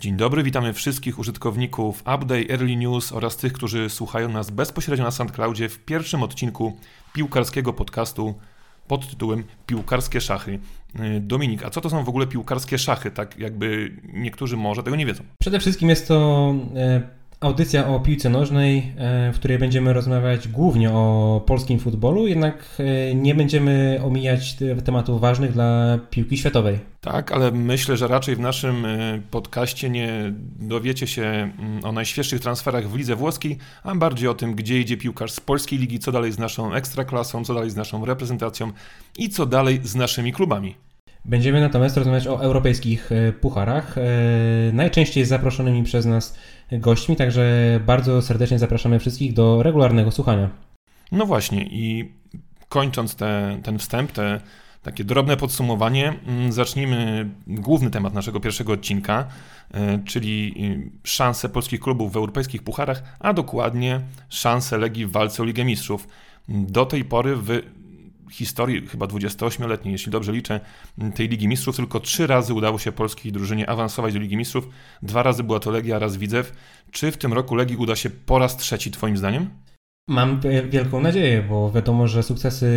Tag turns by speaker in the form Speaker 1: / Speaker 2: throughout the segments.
Speaker 1: Dzień dobry, witamy wszystkich użytkowników Update, Early News oraz tych, którzy słuchają nas bezpośrednio na SoundCloudzie w pierwszym odcinku piłkarskiego podcastu pod tytułem Piłkarskie Szachy. Yy, Dominik, a co to są w ogóle piłkarskie szachy? Tak jakby niektórzy może tego nie wiedzą.
Speaker 2: Przede wszystkim jest to e, audycja o piłce nożnej, e, w której będziemy rozmawiać głównie o polskim futbolu, jednak e, nie będziemy omijać te- tematów ważnych dla piłki światowej.
Speaker 1: Tak, ale myślę, że raczej w naszym y, podcaście nie dowiecie się mm, o najświeższych transferach w lidze włoskiej, a bardziej o tym, gdzie idzie piłkarz z polskiej ligi, co dalej z naszą ekstraklasą, co dalej z naszą reprezentacją i co dalej z naszymi klubami.
Speaker 2: Będziemy natomiast rozmawiać o europejskich e, pucharach, e, najczęściej zaproszonymi przez nas gośćmi, także bardzo serdecznie zapraszamy wszystkich do regularnego słuchania.
Speaker 1: No właśnie, i kończąc te, ten wstęp, te takie drobne podsumowanie, mm, zacznijmy główny temat naszego pierwszego odcinka, e, czyli y, szanse polskich klubów w europejskich pucharach, a dokładnie szanse Legii w walce o Ligę Mistrzów. Do tej pory w historii chyba 28-letniej, jeśli dobrze liczę, tej Ligi Mistrzów tylko trzy razy udało się polskiej drużynie awansować do Ligi Mistrzów. Dwa razy była to Legia, raz Widzew. Czy w tym roku Legii uda się po raz trzeci, twoim zdaniem?
Speaker 2: Mam wi- wielką nadzieję, bo wiadomo, że sukcesy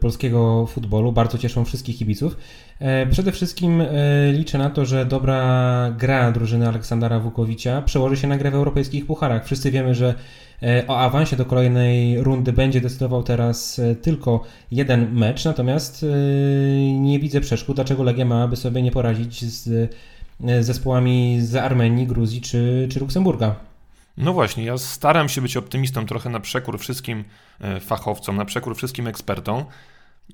Speaker 2: polskiego futbolu bardzo cieszą wszystkich kibiców. E, Przede wszystkim e, liczę na to, że dobra gra drużyny Aleksandra Wukowicza przełoży się na grę w europejskich pucharach. Wszyscy wiemy, że e, o awansie do kolejnej rundy będzie decydował teraz tylko jeden mecz, natomiast nie widzę przeszkód, dlaczego Legia miałaby sobie nie poradzić z zespołami z Armenii, Gruzji czy, czy Luksemburga.
Speaker 1: No właśnie, ja staram się być optymistą trochę na przekór wszystkim e, fachowcom, na przekór wszystkim ekspertom.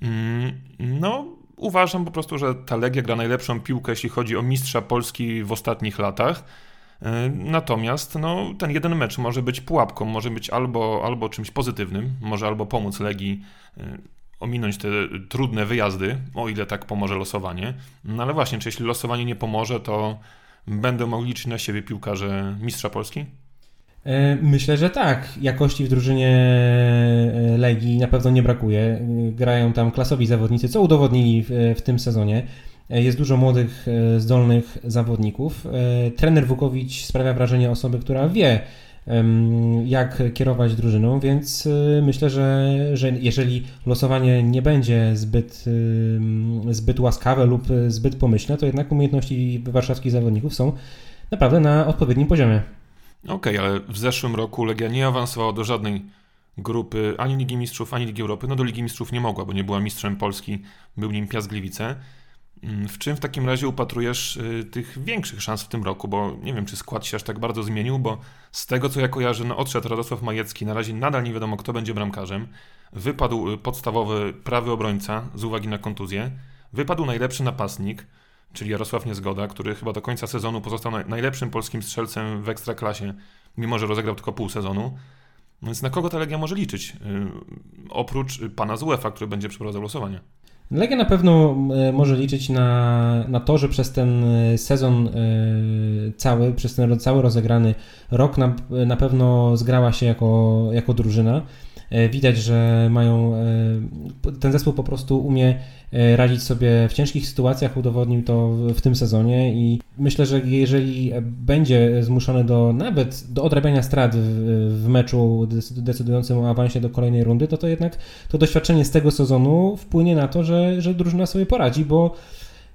Speaker 1: Mm, No, uważam po prostu, że ta Legia gra najlepszą piłkę, jeśli chodzi o mistrza Polski w ostatnich latach. E, Natomiast no, ten jeden mecz może być pułapką, może być albo, albo czymś pozytywnym, może albo pomóc Legii e, ominąć te trudne wyjazdy, o ile tak pomoże losowanie. No ale właśnie, czy jeśli losowanie nie pomoże, to będą mogli liczyć na siebie piłkarze mistrza Polski?
Speaker 2: E, Myślę, że tak. Jakości w drużynie e, Legii na pewno nie brakuje. E, Grają tam klasowi zawodnicy, co udowodnili w, tym sezonie. Jest dużo młodych, zdolnych zawodników. Trener Wukowicz sprawia wrażenie osoby, która wie, jak kierować drużyną, więc myślę, że, że jeżeli losowanie nie będzie zbyt, zbyt łaskawe lub zbyt pomyślne, to jednak umiejętności warszawskich zawodników są naprawdę na odpowiednim poziomie.
Speaker 1: Okej, ale w zeszłym roku Legia nie awansowała do żadnej grupy ani Ligi Mistrzów, ani Ligi Europy. No do Ligi Mistrzów nie mogła, bo nie była mistrzem Polski, był nim Piast Gliwice. Mm, W czym w takim razie upatrujesz y, tych większych szans w tym roku? Bo nie wiem, czy skład się aż tak bardzo zmienił, bo z tego co ja kojarzę, no odszedł Radosław Majecki, na razie nadal nie wiadomo kto będzie bramkarzem. Wypadł y, podstawowy prawy obrońca z uwagi na kontuzję. Wypadł najlepszy napastnik, czyli Jarosław Niezgoda, który chyba do końca sezonu pozostał naj- najlepszym polskim strzelcem w ekstraklasie, mimo że rozegrał tylko pół sezonu. No Więc na kogo ta Legia może liczyć? Y, Oprócz y, pana z UEFA, który będzie przeprowadzał losowanie.
Speaker 2: Legia na pewno e, może liczyć na, na to, że przez ten e, sezon cały, przez ten cały rozegrany rok na, na pewno zgrała się jako, jako drużyna. E, Widać, że mają. e, Ten zespół po prostu umie e, radzić sobie w ciężkich sytuacjach, udowodnił to w, tym sezonie i myślę, że jeżeli będzie zmuszony do nawet do odrabiania strat w, w meczu dec- decydującym o awansie do kolejnej rundy, to to jednak to doświadczenie z tego sezonu wpłynie na to, że, że drużyna sobie poradzi, bo,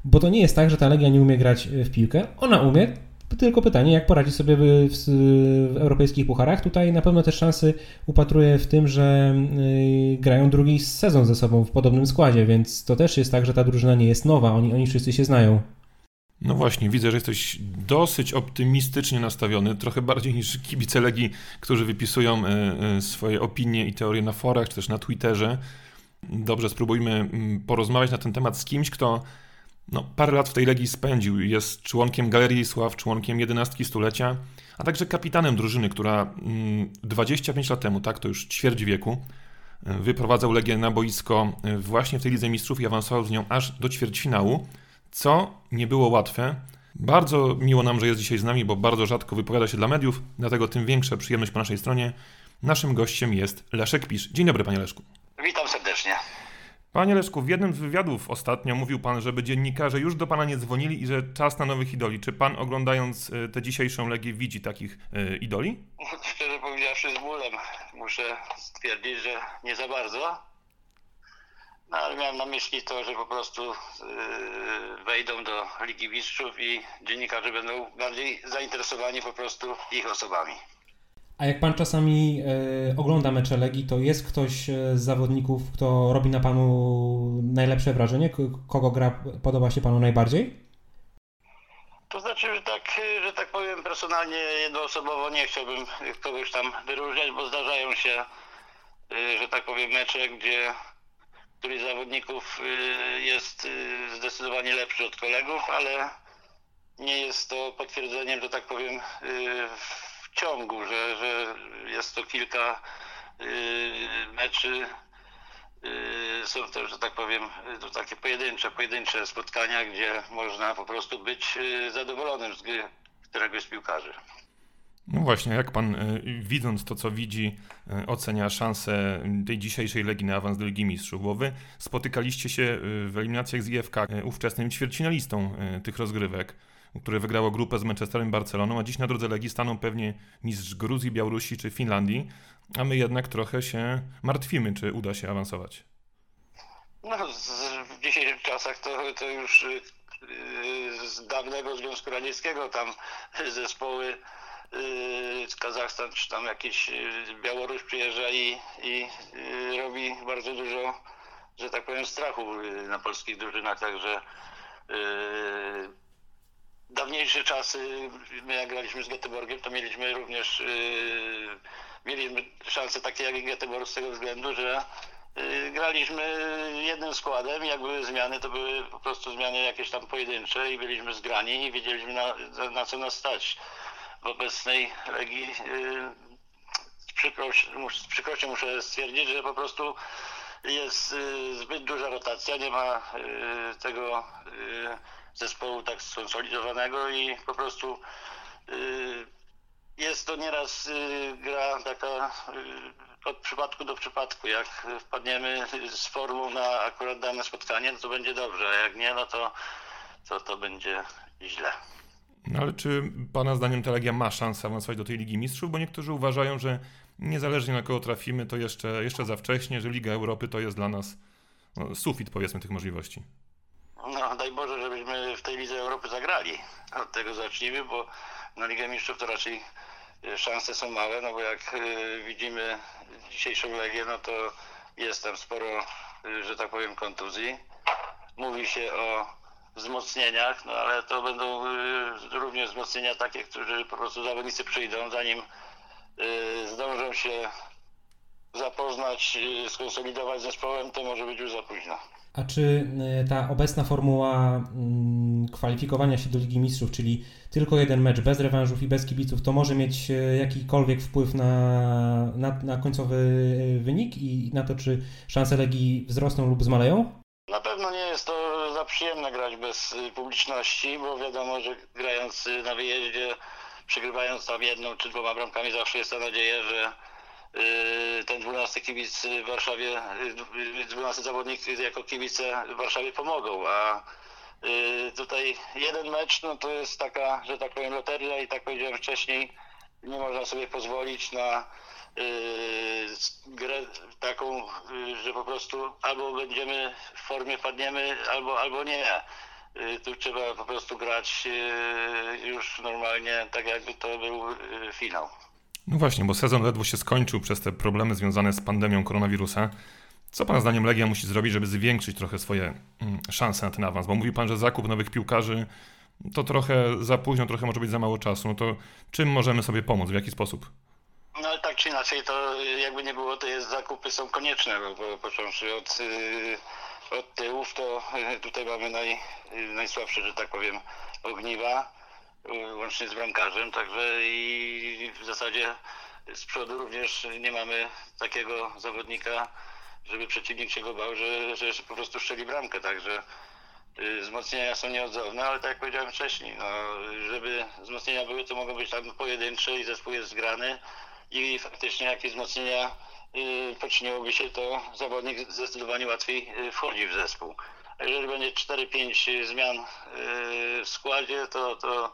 Speaker 2: bo to nie jest tak, że ta Legia nie umie grać w piłkę. Ona umie, tylko pytanie, jak poradzi sobie w, w, europejskich pucharach. Tutaj na pewno też szansy upatruję w tym, że y, grają drugi sezon ze sobą w podobnym składzie, więc to też jest tak, że ta drużyna nie jest nowa, oni, oni wszyscy się znają.
Speaker 1: No właśnie, widzę, że jesteś dosyć optymistycznie nastawiony, trochę bardziej niż kibice Legii, którzy wypisują e, e, swoje opinie i teorie na forach, czy też na Twitterze. Dobrze, spróbujmy mm, porozmawiać na ten temat z kimś, kto no, parę lat w tej Legii spędził. Jest członkiem Galerii Sław, członkiem jedenastki stulecia, a także kapitanem drużyny, która mm, 25 lat temu, tak, to już ćwierć wieku, e, wyprowadzał Legię na boisko e, właśnie w tej Lidze Mistrzów i awansował z nią aż do ćwierćfinału co nie było łatwe. Bardzo miło nam, że jest dzisiaj z nami, bo bardzo rzadko wypowiada się dla mediów, dlatego tym większa przyjemność po naszej stronie. Naszym gościem jest Leszek Pisz. Dzień dobry, panie Leszku.
Speaker 3: Witam serdecznie.
Speaker 1: Panie Leszku, w jednym z wywiadów ostatnio mówił pan, żeby dziennikarze już do pana nie dzwonili i że czas na nowych idoli. Czy pan oglądając e, tę dzisiejszą Legię widzi takich y, idoli?
Speaker 4: Szczerze powiedziawszy z bólem muszę stwierdzić, że nie za bardzo. No, ale miałem na myśli to, że po prostu yy, wejdą do Ligi Mistrzów i dziennikarze będą bardziej zainteresowani po prostu ich osobami.
Speaker 2: A jak pan czasami e, ogląda mecze Legii, to jest ktoś e, z zawodników, kto robi na panu najlepsze wrażenie? Kogo gra podoba się panu najbardziej?
Speaker 4: To znaczy, że tak, że tak powiem, personalnie jednoosobowo nie chciałbym kogoś tam wyróżniać, bo zdarzają się, e, że tak powiem, mecze, gdzie któryś z zawodników jest zdecydowanie lepszy od kolegów, ale nie jest to potwierdzeniem, że tak powiem, ciągu, że, że jest to kilka y, meczy. Y, są to, że tak powiem, to takie pojedyncze, pojedyncze spotkania, gdzie można po prostu być y, zadowolonym z gry któregoś z piłkarzy.
Speaker 1: No właśnie, jak pan widząc to, co widzi, ocenia szansę tej dzisiejszej Legii na awans do Ligi Mistrzów? Bo wy spotykaliście się w eliminacjach z IFK ówczesnym ćwierćfinalistą tych rozgrywek które wygrało grupę z Manchesterem Barceloną, a dziś na drodze Legii staną pewnie mistrz Gruzji, Białorusi czy Finlandii, a my jednak trochę się martwimy, czy uda się awansować.
Speaker 4: No, w dzisiejszych czasach to, to już yy, z dawnego Związku Radzieckiego tam zespoły yy, z Kazachstan czy tam jakiś Białoruś przyjeżdża i, i robi bardzo dużo, że tak powiem, strachu na polskich drużynach, także dawniejsze czasy, my jak graliśmy z Göteborgiem, to mieliśmy również yy, mieliśmy szanse takie jak i Göteborg z tego względu, że yy, graliśmy jednym składem, jak były zmiany, to były po prostu zmiany jakieś tam pojedyncze i byliśmy zgrani i wiedzieliśmy na, na co nas stać. W obecnej Legii yy, z, z przykrością muszę stwierdzić, że po prostu jest yy, zbyt duża rotacja, nie ma yy, tego yy, zespołu tak skonsolidowanego i po prostu y, jest to nieraz y, gra taka y, od przypadku do przypadku. Jak wpadniemy z formą na akurat dane spotkanie, to będzie dobrze, a jak nie, no to, to, to będzie źle.
Speaker 1: No ale czy Pana zdaniem ta Legia ma szansę awansować do tej Ligi Mistrzów? Bo niektórzy uważają, że niezależnie na kogo trafimy, to jeszcze, jeszcze za wcześnie, że Liga Europy to jest dla nas no, sufit powiedzmy tych możliwości.
Speaker 4: No daj Boże, żebyśmy w tej Lidze Europy zagrali. Od tego zacznijmy, bo na Ligę Mistrzów to raczej e, szanse są małe, no bo jak e, widzimy dzisiejszą Legię, no to jest tam sporo, e, że tak powiem, kontuzji. Mówi się o wzmocnieniach, no ale to będą również wzmocnienia takie, które po prostu zawodnicy przyjdą, zanim zdążą się zapoznać, skonsolidować z zespołem, to może być już za późno.
Speaker 2: A czy e, ta obecna formuła mm, kwalifikowania się do Ligi Mistrzów, czyli tylko jeden mecz bez rewanżów i bez kibiców, to może mieć jakikolwiek wpływ na, na, na końcowy wynik i na to, czy szanse Legii wzrosną lub zmaleją?
Speaker 4: Na pewno nie jest to za przyjemne grać bez publiczności, bo wiadomo, że grając na wyjeździe, przegrywając tam jedną czy dwoma bramkami, zawsze jest ta nadzieja, że Y, ten 12 kibic w Warszawie, 12 y, zawodnik jako kibice w Warszawie pomogą, a y, tutaj jeden mecz, no to jest taka, że tak powiem, loteria i tak powiedziałem wcześniej, nie można sobie pozwolić na grę taką, że po prostu albo będziemy w formie padniemy, albo, albo nie. Tu trzeba po prostu grać już normalnie, tak jakby to był finał.
Speaker 1: No właśnie, bo sezon ledwo się skończył przez te problemy związane z pandemią koronawirusa. Co Pana zdaniem Legia musi zrobić, żeby zwiększyć trochę swoje mm, szanse na ten awans? Bo mówi Pan, że zakup nowych piłkarzy to trochę za późno, trochę może być za mało czasu. No to czym możemy sobie pomóc? W jaki sposób?
Speaker 4: No ale tak czy inaczej, to jakby nie było, to jest zakupy są konieczne, bo począwszy od, y, od tyłów, to y, tutaj mamy naj, najsłabsze, że tak powiem, ogniwa łącznie z bramkarzem, także i w zasadzie z przodu również nie mamy takiego zawodnika, żeby przeciwnik się go bał, że, że po prostu szczeli bramkę, także wzmocnienia są nieodzowne, ale tak jak powiedziałem wcześniej, no, żeby wzmocnienia były, to mogą być tam pojedyncze i zespół jest zgrany i faktycznie jakieś wzmocnienia poczyniłoby się, to zawodnik zdecydowanie łatwiej y, wchodzi w zespół. Jeżeli będzie 4-5 zmian y, w składzie, to, to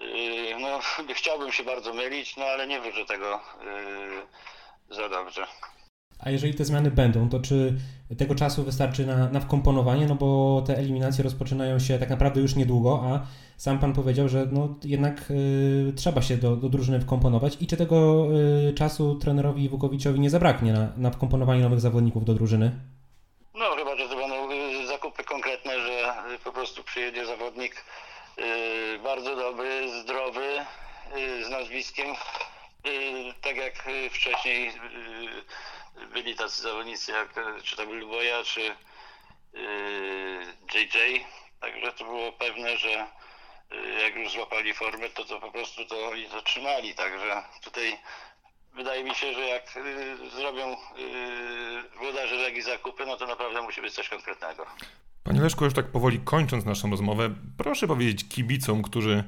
Speaker 4: y, no, chciałbym się bardzo mylić, no ale nie wróżę tego y, za dobrze.
Speaker 2: A jeżeli te zmiany będą, to czy tego czasu wystarczy na, na wkomponowanie? No bo te eliminacje rozpoczynają się tak naprawdę już niedługo, a sam pan powiedział, że no jednak y, trzeba się do, do drużyny wkomponować. I czy tego y, czasu trenerowi Wukowiczowi nie zabraknie na, na wkomponowanie nowych zawodników do drużyny?
Speaker 4: No chyba, że to będą y, zakupy konkretne, że po prostu przyjedzie zawodnik y, bardzo dobry, zdrowy, y, z nazwiskiem, y, tak jak wcześniej byli tacy zawodnicy jak y, czy to był Luboja, czy JJ. Także to było pewne, że y, jak już złapali formę, to to po prostu to oni to trzymali. Także tutaj wydaje mi się, że jak zrobią włodarze Legii zakupy, no to naprawdę musi być coś konkretnego.
Speaker 1: Panie Leszku, już tak powoli kończąc naszą rozmowę, proszę powiedzieć kibicom, którzy,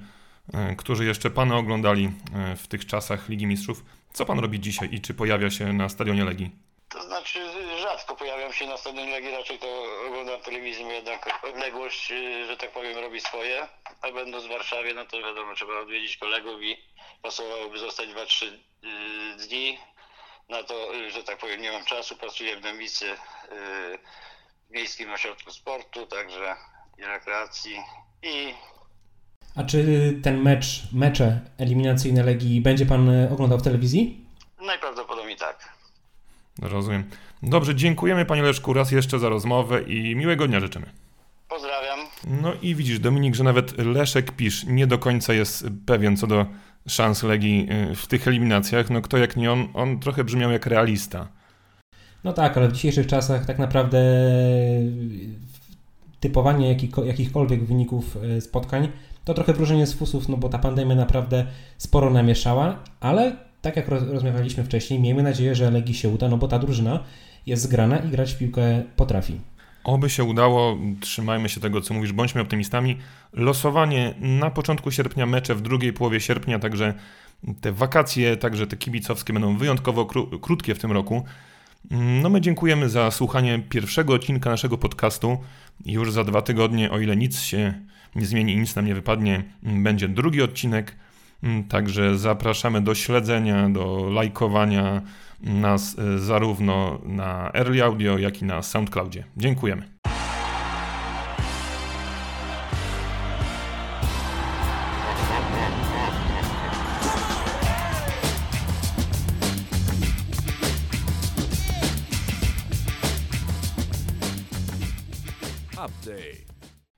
Speaker 1: e, którzy jeszcze Pana oglądali e, w tych czasach Ligi Mistrzów, co Pan robi dzisiaj i czy pojawia się na stadionie Legii?
Speaker 4: To znaczy rzadko pojawiam się na stadionie Legii, raczej to oglądam telewizję, jednak odległość, y, że tak powiem, robi swoje. A będąc w Warszawie, no to wiadomo, trzeba odwiedzić kolegów i pasowałoby zostać 2-3 y, dni. Na to, y, że tak powiem, nie mam czasu, pracuję w Dębicy w Miejskim Ośrodku Sportu, także i rekreacji i
Speaker 2: A czy ten mecz, mecze eliminacyjne Legii będzie pan y, oglądał w telewizji?
Speaker 4: najprawdopodobniej tak.
Speaker 1: Rozumiem. Dobrze, dziękujemy Panie Leszku raz jeszcze za rozmowę i miłego dnia życzymy.
Speaker 4: Pozdrawiam.
Speaker 1: No i widzisz, Dominik, że nawet Leszek Pisz nie do końca jest pewien co do szans Legii y, w tych eliminacjach. No kto jak nie on, on trochę brzmiał jak realista.
Speaker 2: No tak, ale w dzisiejszych czasach tak naprawdę typowanie jakiko, jakichkolwiek wyników e, spotkań to trochę wróżenie z fusów, no bo ta pandemia naprawdę sporo namieszała, ale tak jak roz, rozmawialiśmy wcześniej, miejmy nadzieję, że Legii się uda, no bo ta drużyna jest zgrana i grać w piłkę potrafi.
Speaker 1: Oby się udało, trzymajmy się tego, co mówisz, bądźmy optymistami. Losowanie na początku sierpnia, mecze w drugiej połowie sierpnia, także te wakacje, także te kibicowskie będą wyjątkowo kró- krótkie w tym roku. No my dziękujemy za słuchanie pierwszego odcinka naszego podcastu. Już za dwa tygodnie, o ile nic się nie zmieni nic nam nie wypadnie, będzie drugi odcinek. Także zapraszamy do śledzenia, do lajkowania nas y, zarówno na Early Audio, jak i na SoundCloudzie. Dziękujemy.